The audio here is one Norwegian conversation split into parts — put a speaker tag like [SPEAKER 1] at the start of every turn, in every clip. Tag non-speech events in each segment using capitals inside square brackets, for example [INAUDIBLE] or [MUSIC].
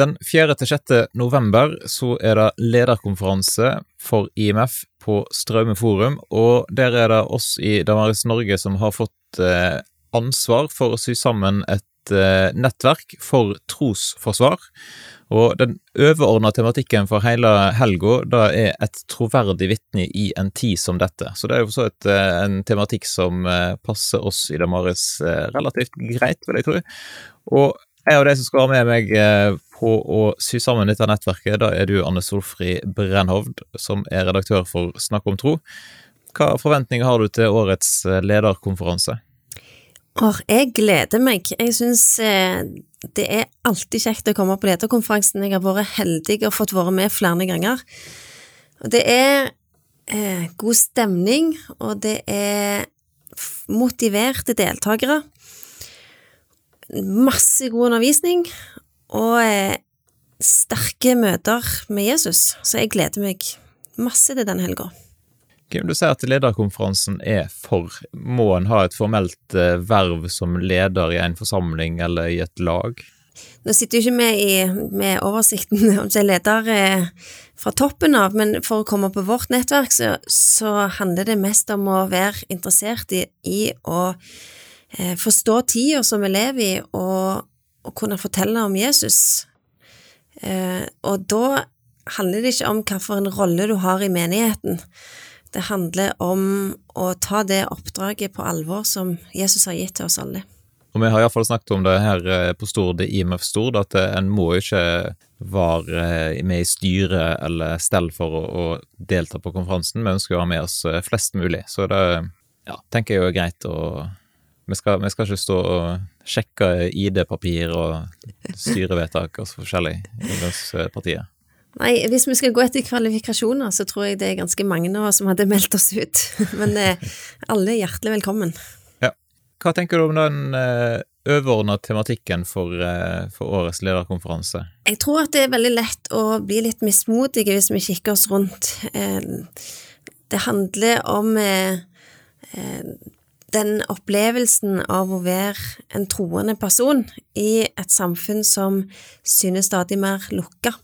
[SPEAKER 1] Den 4.-6. november så er det lederkonferanse for IMF på Straume forum, og der er det oss i Damaris Norge som har fått eh, ansvar for å sy sammen et eh, nettverk for trosforsvar. Og den overordna tematikken for hele helga, er et troverdig vitne i en tid som dette. Så det er jo så et, eh, en tematikk som passer oss i Damaris relativt greit, vil jeg tro. Og jeg og de som skal være med meg på å sy sammen dette nettverket, da er du Anne Solfri Brennhovd, som er redaktør for Snakk om tro. Hva forventninger har du til årets lederkonferanse?
[SPEAKER 2] Or, jeg gleder meg. Jeg syns eh, det er alltid kjekt å komme på lederkonferansen. Jeg har vært heldig og fått være med flere ganger. Det er eh, god stemning, og det er motiverte deltakere. Masse god undervisning, og eh, sterke møter med Jesus. Så jeg gleder meg masse til den helga.
[SPEAKER 1] Kim, du sier at lederkonferansen er for. Må en ha et formelt eh, verv som leder i en forsamling eller i et lag?
[SPEAKER 2] Nå sitter jo ikke vi i, med oversikten [LAUGHS] om jeg leder eh, fra toppen av, men for å komme på vårt nettverk, så, så handler det mest om å være interessert i, i å forstå tida som vi lever i, og, og kunne fortelle om Jesus. Eh, og da handler det ikke om hvilken rolle du har i menigheten. Det handler om å ta det oppdraget på alvor som Jesus har gitt til oss alle.
[SPEAKER 1] Og Vi har iallfall snakket om det her eh, på Stord, IMF Stord, at eh, en må ikke være eh, med i styret eller stell for å, å, delta på konferansen. Vi ønsker å ha med oss flest mulig, så det ja, tenker jeg jo er greit. Og vi skal, vi skal ikke stå og sjekke ID-papir og styrevedtak og så forskjellig i partiet?
[SPEAKER 2] Nei, hvis vi skal gå etter kvalifikasjoner, så tror jeg det er ganske mange av oss som hadde meldt oss ut. [LAUGHS] Men eh, alle er hjertelig velkommen.
[SPEAKER 1] Ja. Hva tenker du om den eh, overordna tematikken for, eh, for, årets lederkonferanse?
[SPEAKER 2] Jeg tror at det er veldig lett å bli litt mismodige hvis vi kikker oss rundt. Eh, det handler om eh, den opplevelsen av å være en troende person i et samfunn som synes stadig mer lukka.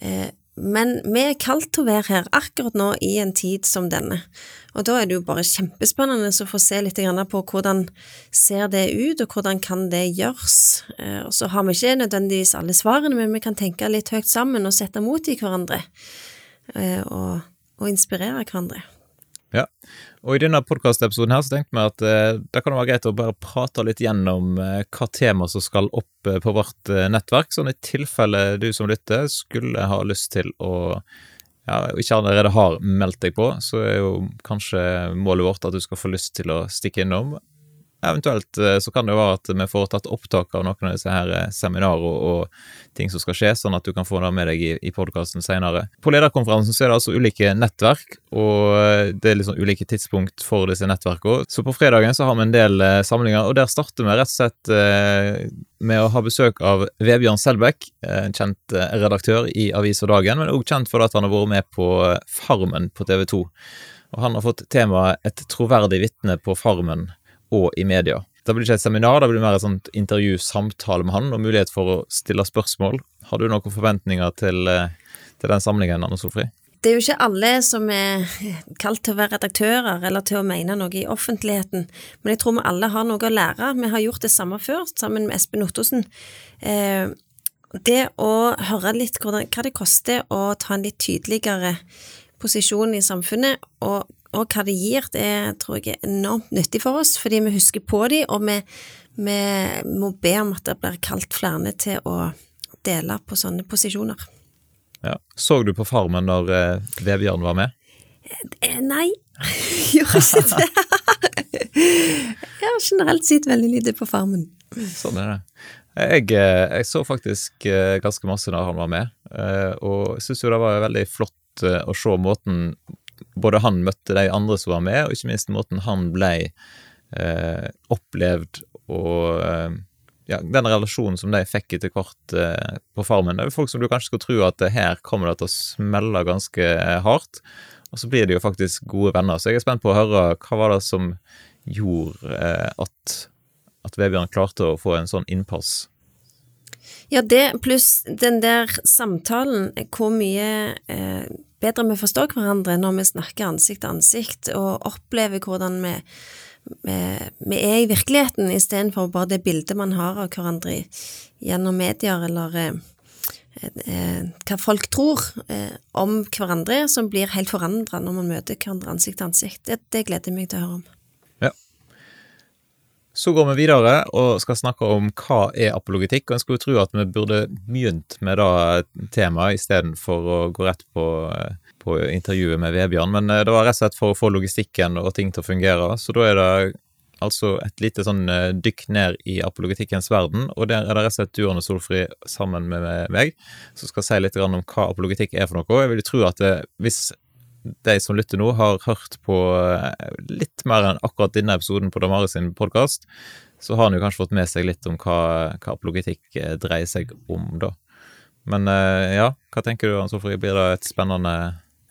[SPEAKER 2] Eh, men vi er kalt til å være her akkurat nå i en tid som denne, og da er det jo bare kjempespennende å få se litt på hvordan ser det ut, og hvordan kan det gjøres. Eh, og så har vi ikke nødvendigvis alle svarene, men vi kan tenke litt høyt sammen og sette mot i hverandre, eh, og, og inspirere hverandre.
[SPEAKER 1] Ja, og i denne podkastepisoden her så tenkte vi at eh, det kan være greit å bare prate litt gjennom eh, hva tema som skal opp eh, på vårt eh, nettverk, sånn i tilfelle du som lytter skulle ha lyst til å ja, ikke allerede har meldt deg på, så er jo kanskje målet vårt at du skal få lyst til å stikke innom. Eventuelt eh, så kan det jo være at vi får tatt opptak av noen av disse her eh, seminarer og, ting som skal skje, sånn at du kan få det med deg i, i podkasten senere. På lederkonferansen så er det altså ulike nettverk, og eh, det er liksom ulike tidspunkt for disse nettverkene. Så på fredagen så har vi en del samlinger, og der starter vi rett og slett med å ha besøk av Vebjørn Selbekk, en kjent redaktør i Avis og Dagen, men også kjent for at han har vært med på Farmen på TV 2. Og han har fått temaet Et troverdig vitne på Farmen og i media. Det blir ikke et seminar, det blir mer et sånt intervju-samtale med han og mulighet for å stille spørsmål. Har du noen forventninger til, eh, til den samlingen, Anne Solfrid?
[SPEAKER 2] Det er jo ikke alle som er kalt til å være redaktører eller til å mene noe i offentligheten, men jeg tror vi alle har noe å lære. Vi har gjort det samme før, sammen med Espen Ottosen. Eh, det å høre litt hva det koster å ta en litt tydeligere posisjon i samfunnet, og og hva det gir, det tror jeg er enormt nyttig for oss, fordi vi husker på de, og vi, vi må be om at det blir kalt flere til å dele på sånne posisjoner.
[SPEAKER 1] Ja. Så du på Farmen når eh, Vebjørn var med?
[SPEAKER 2] Eh, nei, [LAUGHS] gjorde ikke det. jeg har generelt sett veldig lite på Farmen.
[SPEAKER 1] Sånn er det. Jeg, eh, jeg, så faktisk eh, ganske masse når han var med, og jeg syns jo det var veldig flott å se måten både han møtte de andre som var med, og ikke minst måten han ble eh, opplevd og eh, ja, den relasjonen som de fikk etter hvert eh, på Farmen. Det er jo folk som du kanskje skulle tro at her kommer det til å smelle ganske eh, hardt, og så blir de jo faktisk gode venner. Så jeg er spent på å høre hva var det som gjorde eh, at, at Vebjørn klarte å få en sånn innpass
[SPEAKER 2] Ja, det pluss den der samtalen, hvor mye eh, bedre vi forstår hverandre når vi snakker ansikt til ansikt, og opplever hvordan vi, vi, vi er i virkeligheten, istedenfor bare det bildet man har av hverandre gjennom medier, eller eh, eh, hva folk tror eh, om hverandre, som blir helt forandra når man møter hverandre ansikt til ansikt. Det, det gleder jeg meg til å høre om.
[SPEAKER 1] Så går vi videre og skal snakke om hva er apologetikk, og en skulle tro at vi burde begynt med det temaet istedenfor å gå rett på, på intervjuet med Vebjørn, men eh, det var rett og slett for å få logistikken og ting til å fungere, så da er det altså et lite sånn eh, dykk ned i apologetikkens verden, og der er det rett og slett du, Arne Solfri, sammen med meg, som skal si litt om hva apologetikk er for noe. Jeg vil tro at hvis de som lytter nå, har hørt på eh, litt mer enn akkurat denne episoden på Damaris sin podkast, så har han jo kanskje fått med seg litt om hva, hva apologetikk eh, dreier seg om, da. Men eh, ja, hva tenker du, Hans Ofri? Blir det et spennende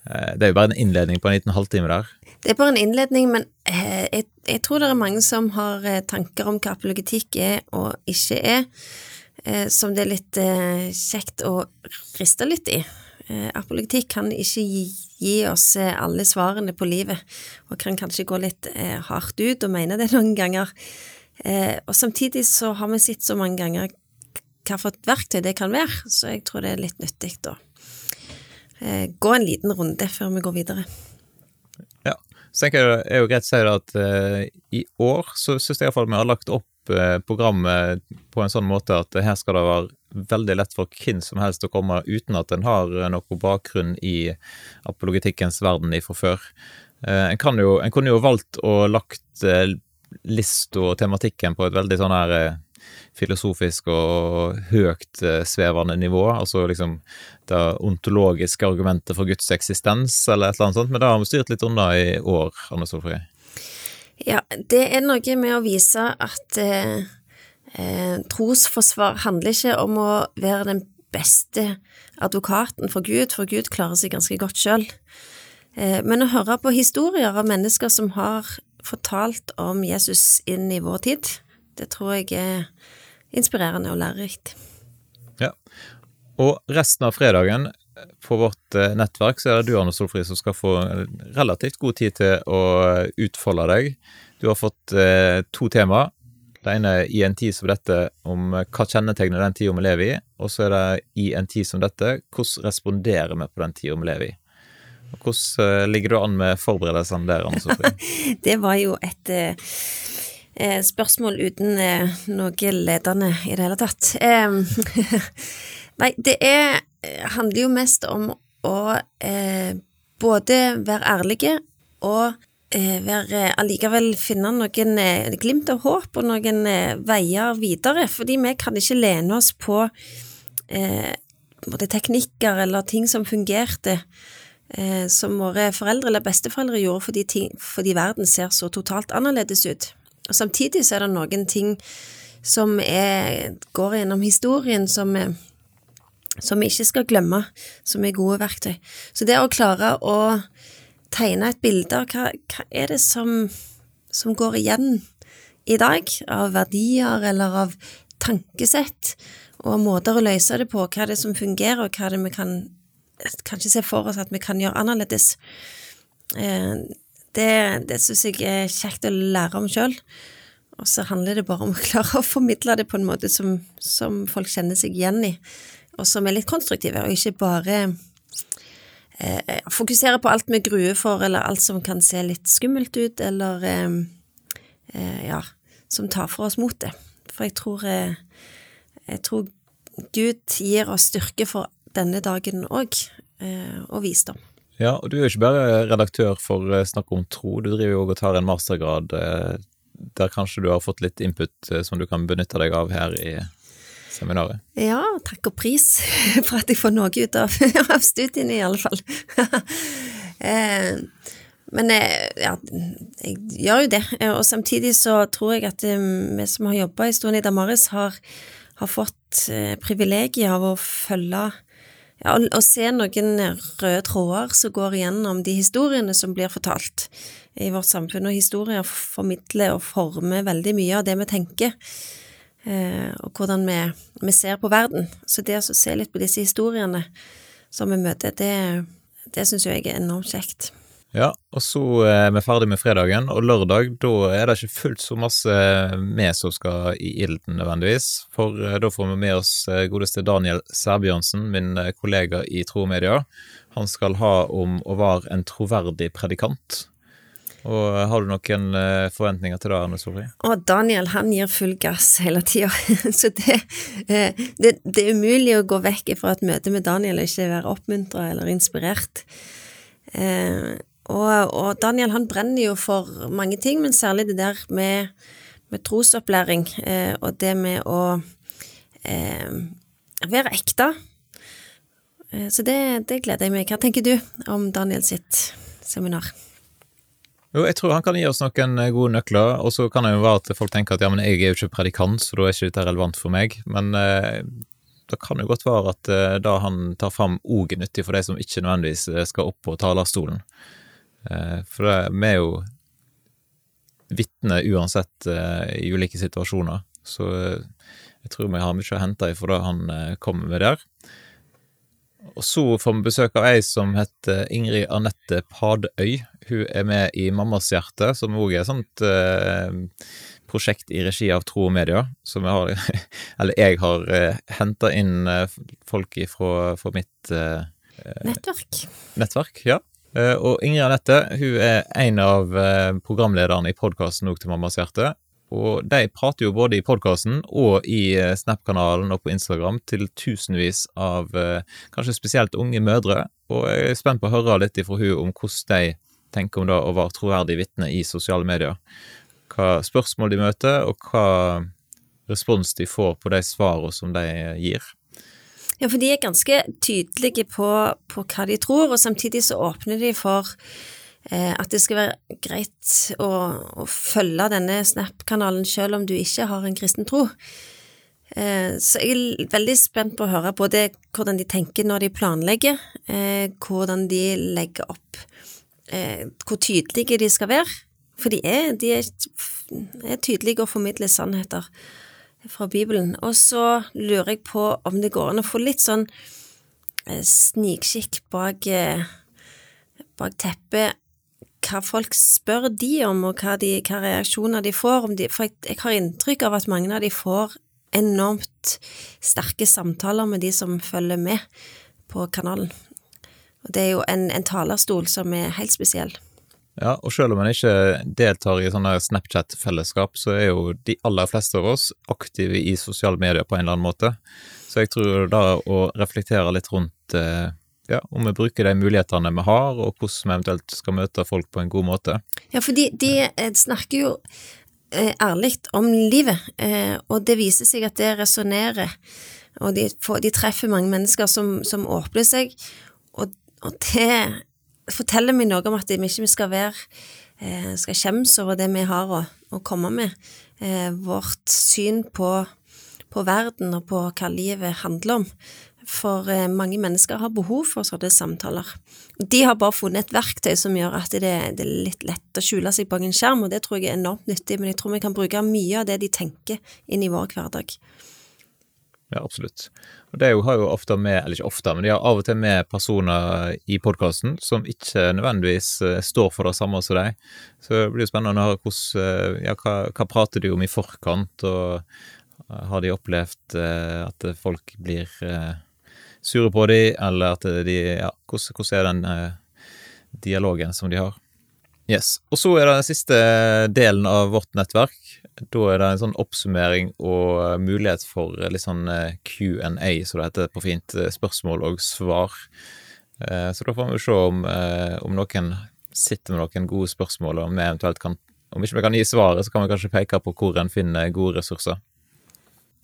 [SPEAKER 1] Det er jo bare en innledning på en liten halvtime der.
[SPEAKER 2] Det er bare en innledning, men jeg, jeg tror det er mange som har tanker om hva apologetikk er og ikke er, som det er litt kjekt å riste litt i. Apologetikk kan ikke gi gi oss eh, alle svarene på livet, og kan kanskje gå litt eh, hardt ut og mene det [LAUGHS] noen ganger. Eh, og samtidig så har vi sett så mange ganger hva for et verktøy det kan være, så jeg tror det er litt nyttig å eh, gå en liten runde før vi går videre.
[SPEAKER 1] Ja, så tenker jeg det er jo greit å si at eh, i år så syns jeg iallfall vi har lagt opp eh, programmet på en sånn måte at her skal det være veldig lett for hvem som helst å komme uten at en har noe bakgrunn i apologetikkens verden ifra før. Eh, en, kan jo, en kunne jo valgt å lagt eh, lista og tematikken på et veldig sånn her eh, filosofisk og høyt svevende nivå, altså liksom det ontologiske argumentet for Guds eksistens, eller et eller annet sånt, men det har vi styrt litt unna i år, Anne Solfrid.
[SPEAKER 2] Ja, det er noe med å vise at eh, Eh, trosforsvar handler ikke om å være den beste advokaten for Gud, for Gud klarer seg ganske godt sjøl. Eh, men å høre på historier av mennesker som har fortalt om Jesus inn i vår tid, det tror jeg er inspirerende og lærerikt.
[SPEAKER 1] Ja, og resten av fredagen på vårt eh, nettverk så er det du, Arne Solfrid, som skal få relativt god tid til å utfolde deg. Du har fått eh, to tema. Det ene er i en tid som dette om hva kjennetegner den tida vi lever i, og så er det i en tid som dette, hvordan responderer vi på den tida vi lever i? Og hvordan eh, ligger du an med forberedelsene der, Anne Solfri? [LAUGHS]
[SPEAKER 2] det var jo et eh, eh, spørsmål uten eh, noe ledende i det hele tatt. [LAUGHS] nei, det er, handler jo mest om å eh, både være ærlige og eh, være allikevel finne noen eh, glimt av håp og noen eh, veier videre, fordi vi kan ikke lene oss på eh, både teknikker eller ting som fungerte, eh, som våre foreldre eller besteforeldre gjorde fordi, ting, fordi verden ser så totalt annerledes ut. Og Samtidig så er det noen ting som er, går gjennom historien som som vi ikke skal glemme, som er gode verktøy. Så det å klare å tegne et bilde av hva, hva er det som, som går igjen i dag, av verdier eller av tankesett, og måter å løse det på, hva er det som fungerer, og hva er det vi kan kanskje se for oss at vi kan gjøre annerledes. Eh, det, det syns jeg er kjekt å lære om sjøl. Og så handler det bare om å [LAUGHS] klare å formidle det på en måte som, som folk kjenner seg igjen i, og som er litt konstruktive, og ikke bare eh, fokusere på alt vi gruer for, eller alt som kan se litt skummelt ut, eller eh, eh, ja, som tar for oss motet. For jeg tror, eh, jeg tror Gud gir oss styrke for denne dagen òg, eh, og visdom.
[SPEAKER 1] Ja, og du er jo ikke bare redaktør for eh, Snakk om tro, du driver jo og tar en mastergrad der kanskje du har fått litt input som du kan benytte deg av her i seminaret.
[SPEAKER 2] Ja, takk og pris [LAUGHS] for at jeg får noe ut av, [LAUGHS] av studiene, i alle fall. [LAUGHS] eh, men eh, ja, jeg gjør jo det, og samtidig så tror jeg at eh, vi som har jobba i Stone Damaris, har, har fått eh, privilegiet av å følge ja, å se noen røde tråder som går igjennom de historiene som blir fortalt i vårt samfunn, og historier formidler og former veldig mye av det vi tenker. Eh, og hvordan vi, vi, ser på verden. Så det å se litt på disse historiene som vi møter, det, det syns jeg er enormt kjekt.
[SPEAKER 1] Ja, og så er vi ferdig med fredagen, og lørdag da er det ikke fullt så masse vi som skal i ilden nødvendigvis, for eh, da får vi med oss eh, godeste Daniel Sæbjørnsen, min eh, kollega i Tro Media. Han skal ha om å være en troverdig predikant. Og Har du noen forventninger til det, Anne Sofie?
[SPEAKER 2] Og Daniel han gir full gass hele tida, [LAUGHS] så det, det, det, er umulig å gå vekk fra et møte med Daniel og ikke være oppmuntra eller inspirert. Og, og, Daniel han brenner jo for mange ting, men særlig det der med, med trosopplæring eh, og det med å eh, være ekte. Eh, så det, det, gleder jeg meg. Hva tenker du om Daniel sitt seminar?
[SPEAKER 1] Jo, jeg tror han kan gi oss noen eh, gode nøkler, og så kan det jo være at folk tenker at ja, men jeg er jo ikke predikant, så da er ikke dette relevant for meg. Men eh, det kan jo godt være at eh, da han tar fram òg er nyttig for de som ikke nødvendigvis skal opp på talerstolen. Eh, for det, vi er jo vitner uansett eh, i ulike situasjoner, så eh, jeg tror vi har mye å hente ifra det han kommer med der. Og så får vi besøk av ei som heter Ingrid Anette Padøy. Hun er med i Mammas hjerte, som òg er et sånt eh, prosjekt i regi av Tro og Media. Som jeg har, [LAUGHS] eller jeg har eh, henta inn folk fra, mitt eh,
[SPEAKER 2] Nettverk.
[SPEAKER 1] Nettverk, ja. Eh, og Ingrid Anette hun er en av eh, programlederne i podkasten til Mammas hjerte. Og de prater jo både i podkasten og i eh, Snap-kanalen og på Instagram til tusenvis av kanskje spesielt unge mødre, og jeg er spent på å høre litt ifra hun om hvordan de tenker om det å være troverdig vitne i sosiale medier. Hva spørsmål de møter, og hva respons de får på de svarene som de gir.
[SPEAKER 2] Ja, for de er ganske tydelige på, på hva de tror, og samtidig så åpner de for eh, at det skal være greit å, å følge denne Snap-kanalen selv om du ikke har en kristen tro. Eh, så jeg er veldig spent på å høre både hvordan de tenker når de planlegger, eh, hvordan de legger opp, eh, hvor tydelige de skal være. For de er, de er, er tydelige og formidler sannheter fra Bibelen. Og så lurer jeg på om det går an å få litt sånn eh, snikskikk bak, eh, bak teppet hva folk spør de om, og hva, de, hva reaksjoner de får. De, for jeg, jeg, har inntrykk av at mange av de får enormt sterke samtaler med de som følger med på kanalen. Og det er jo en, en talerstol som er helt spesiell.
[SPEAKER 1] Ja, og selv om man ikke deltar i sånne Snapchat-fellesskap, så er jo de aller fleste av oss aktive i sosiale medier på en eller annen måte. Så jeg tror da å reflektere litt rundt eh, ja, om vi bruker de mulighetene vi har, og hvordan vi eventuelt skal møte folk på en god måte.
[SPEAKER 2] Ja, for de, eh, snakker jo eh, ærlig om livet, og det viser seg at det resonnerer. Og de, de, treffer mange mennesker som, som åpner seg, og, og det forteller meg noe om at vi ikke skal være eh, skal skjemmes over det vi har å, å komme med. Eh, vårt syn på, på, verden og på hva livet handler om. For eh, mange mennesker har behov for sånne samtaler. De har bare funnet et verktøy som gjør at det, er litt lett å skjule seg bak en skjerm, og det tror jeg er enormt nyttig, men jeg tror vi kan bruke mye av det de tenker, inn i vår hverdag.
[SPEAKER 1] Ja, absolutt. Og det har jo ofte med, eller ikke ofte, men de har av og til med personer i podkasten som ikke nødvendigvis uh, står for det samme som deg. Så det blir jo spennende å høre hvordan, uh, ja, hva, hva, prater de om i forkant, og har de opplevd at folk blir sure på dem, eller at de Ja, hvordan, hvordan er den dialogen som de har? Yes. Og så er det den siste delen av vårt nettverk. Da er det en sånn oppsummering og mulighet for litt sånn eh, Q&A, som det heter på fint. Eh, spørsmål og svar. Eh, så da får vi se om, om noen sitter med noen gode spørsmål, og om vi eventuelt kan Om ikke vi kan gi svaret, så kan vi kanskje peke på hvor en finner gode ressurser.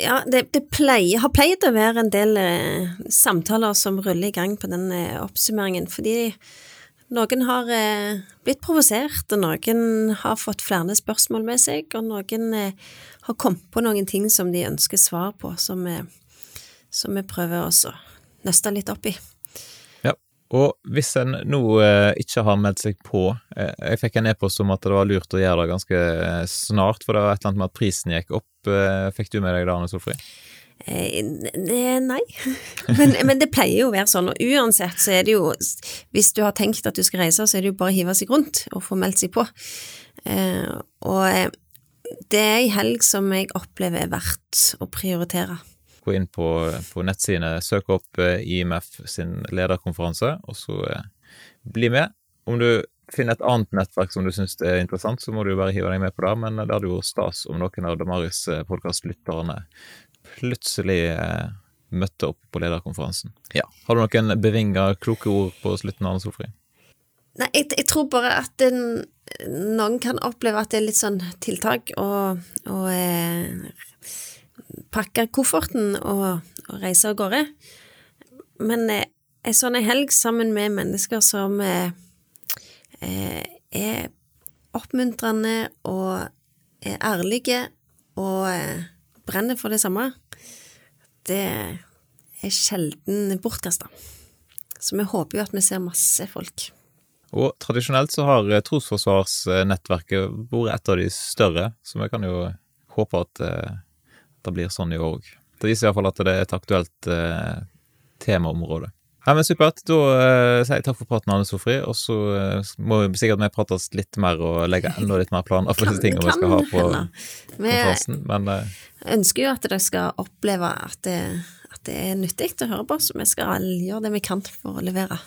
[SPEAKER 2] Ja, det, det pleier, har pleid å være en del eh, samtaler som ruller i gang på den eh, oppsummeringen, fordi noen har eh, blitt provosert, og noen har fått flere spørsmål med seg, og noen eh, har kommet på noen ting som de ønsker svar på, som vi, som vi prøver å nøste litt opp i.
[SPEAKER 1] Og hvis en nå eh, ikke har meldt seg på eh, Jeg fikk en e-post om at det var lurt å gjøre det ganske eh, snart, for det var et eller annet med at prisen gikk opp. Eh, fikk du med deg det, Anne Solfrid?
[SPEAKER 2] Eh, nei, [LAUGHS] men, men det pleier jo å være sånn, og uansett så er det jo Hvis du har tenkt at du skal reise, så er det jo bare å hive seg rundt og få meldt seg på. Eh, og det er ei helg som jeg opplever er verdt å prioritere.
[SPEAKER 1] Gå inn på, på nettsidene, søk opp eh, IMF sin lederkonferanse, og så eh, bli med. Om du finner et annet nettverk som du syns er interessant, så må du jo bare hive deg med på det, men det hadde jo vært stas om noen av Damaris podkastlytterne plutselig eh, møtte opp på lederkonferansen. Ja. Har du noen bevinga kloke ord på slutten, Arne Solfrid?
[SPEAKER 2] Nei, jeg, jeg tror bare at den, noen kan oppleve at det er litt sånn tiltak og, å, eh, pakke kofferten og, og reiser av gårde. Men eh, en sånn helg sammen med mennesker som eh, eh, er oppmuntrende og er ærlige og eh, brenner for det samme, det er sjelden bortkasta. Så vi håper jo at vi ser masse folk.
[SPEAKER 1] Og tradisjonelt så har eh, Trosforsvarsnettverket vært et av de større, så vi kan jo håpe at eh, det blir sånn i år òg. Det viser iallfall at det er et aktuelt eh, temaområde. Ja, men Supert. Da eh, sier jeg takk for praten, Anne Sofri. Og så eh, må vi sikkert vi prates litt mer og legge enda litt mer planer for disse tingene vi skal ha på konferansen. Men eh,
[SPEAKER 2] ønsker jo at dere skal oppleve at det, at det er nyttig å høre på, så vi skal gjøre det vi kan for å levere.